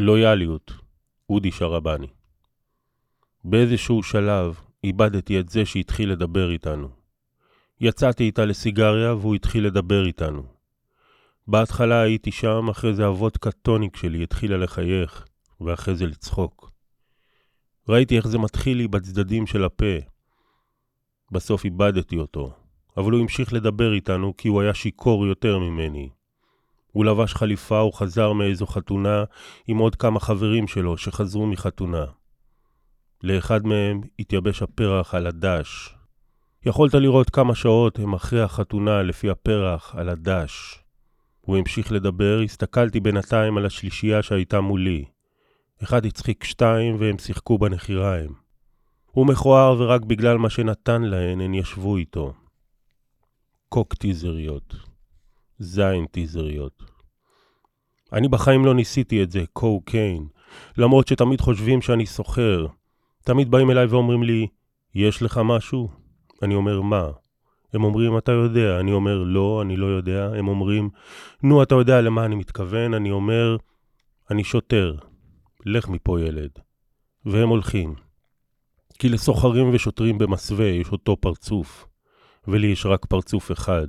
לויאליות, אודי שרבני. באיזשהו שלב איבדתי את זה שהתחיל לדבר איתנו. יצאתי איתה לסיגריה והוא התחיל לדבר איתנו. בהתחלה הייתי שם, אחרי זה הוודקה טוניק שלי התחילה לחייך, ואחרי זה לצחוק. ראיתי איך זה מתחיל לי בצדדים של הפה. בסוף איבדתי אותו, אבל הוא המשיך לדבר איתנו כי הוא היה שיכור יותר ממני. הוא לבש חליפה וחזר מאיזו חתונה עם עוד כמה חברים שלו שחזרו מחתונה. לאחד מהם התייבש הפרח על הדש. יכולת לראות כמה שעות הם אחרי החתונה לפי הפרח על הדש. הוא המשיך לדבר, הסתכלתי בינתיים על השלישייה שהייתה מולי. אחד הצחיק שתיים והם שיחקו בנחיריים. הוא מכוער ורק בגלל מה שנתן להן הן ישבו איתו. קוק טיזריות. זין טיזריות. אני בחיים לא ניסיתי את זה, קוקיין, למרות שתמיד חושבים שאני סוחר. תמיד באים אליי ואומרים לי, יש לך משהו? אני אומר, מה? הם אומרים, אתה יודע. אני אומר, לא, אני לא יודע. הם אומרים, נו, אתה יודע למה אני מתכוון? אני אומר, אני שוטר. לך מפה, ילד. והם הולכים. כי לסוחרים ושוטרים במסווה יש אותו פרצוף, ולי יש רק פרצוף אחד.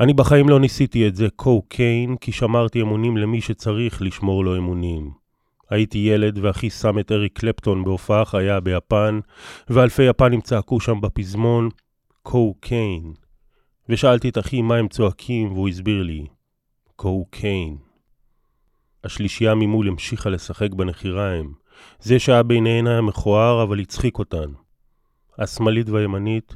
אני בחיים לא ניסיתי את זה קוקיין, כי שמרתי אמונים למי שצריך לשמור לו אמונים. הייתי ילד ואחי שם את אריק קלפטון בהופעה חיה ביפן, ואלפי יפנים צעקו שם בפזמון קוקיין. ושאלתי את אחי מה הם צועקים, והוא הסביר לי, קוקיין. השלישייה ממול המשיכה לשחק בנחיריים. זה שהיה ביניהן היה מכוער, אבל הצחיק אותן. השמאלית והימנית,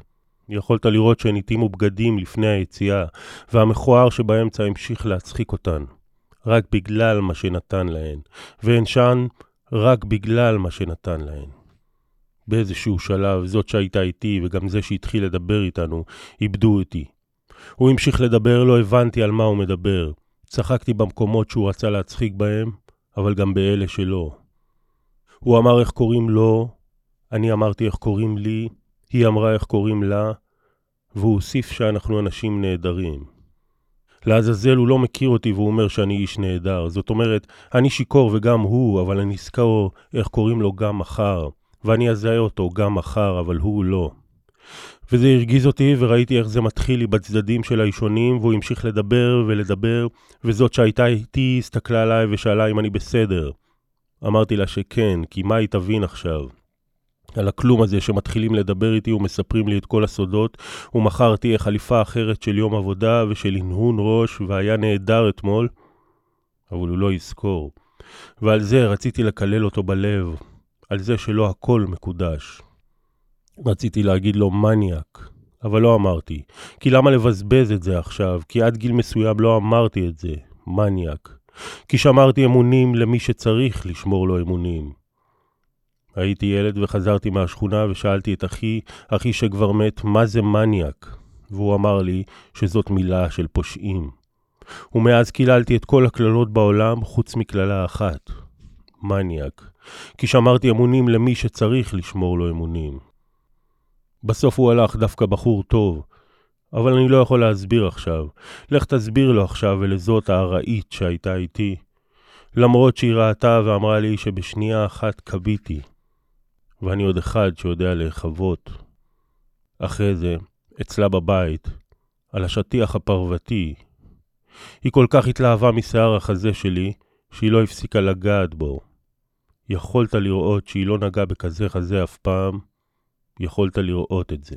יכולת לראות שהן התאימו בגדים לפני היציאה, והמכוער שבאמצע המשיך להצחיק אותן. רק בגלל מה שנתן להן, והן שאן רק בגלל מה שנתן להן. באיזשהו שלב, זאת שהייתה איתי וגם זה שהתחיל לדבר איתנו, איבדו אותי. הוא המשיך לדבר, לא הבנתי על מה הוא מדבר. צחקתי במקומות שהוא רצה להצחיק בהם, אבל גם באלה שלא. הוא אמר איך קוראים לו, אני אמרתי איך קוראים לי, היא אמרה איך קוראים לה, והוא הוסיף שאנחנו אנשים נהדרים. לעזאזל הוא לא מכיר אותי והוא אומר שאני איש נהדר. זאת אומרת, אני שיכור וגם הוא, אבל אני אזכור איך קוראים לו גם מחר, ואני אזהה אותו גם מחר, אבל הוא לא. וזה הרגיז אותי וראיתי איך זה מתחיל לי בצדדים של האישונים והוא המשיך לדבר ולדבר וזאת שהייתה איתי הסתכלה עליי ושאלה אם אני בסדר. אמרתי לה שכן, כי מה היא תבין עכשיו? על הכלום הזה שמתחילים לדבר איתי ומספרים לי את כל הסודות, ומחר תהיה חליפה אחרת של יום עבודה ושל הנהון ראש, והיה נהדר אתמול, אבל הוא לא יזכור. ועל זה רציתי לקלל אותו בלב, על זה שלא הכל מקודש. רציתי להגיד לו מניאק, אבל לא אמרתי. כי למה לבזבז את זה עכשיו? כי עד גיל מסוים לא אמרתי את זה, מניאק. כי שמרתי אמונים למי שצריך לשמור לו אמונים. הייתי ילד וחזרתי מהשכונה ושאלתי את אחי, אחי שכבר מת, מה זה מניאק? והוא אמר לי שזאת מילה של פושעים. ומאז קיללתי את כל הקללות בעולם חוץ מקללה אחת, מניאק. כי שמרתי אמונים למי שצריך לשמור לו אמונים. בסוף הוא הלך דווקא בחור טוב, אבל אני לא יכול להסביר עכשיו. לך תסביר לו עכשיו ולזאת הארעית שהייתה איתי. למרות שהיא ראתה ואמרה לי שבשנייה אחת כביתי. ואני עוד אחד שיודע להיחוות. אחרי זה, אצלה בבית, על השטיח הפרוותי. היא כל כך התלהבה משיער החזה שלי, שהיא לא הפסיקה לגעת בו. יכולת לראות שהיא לא נגעה בכזה חזה אף פעם, יכולת לראות את זה.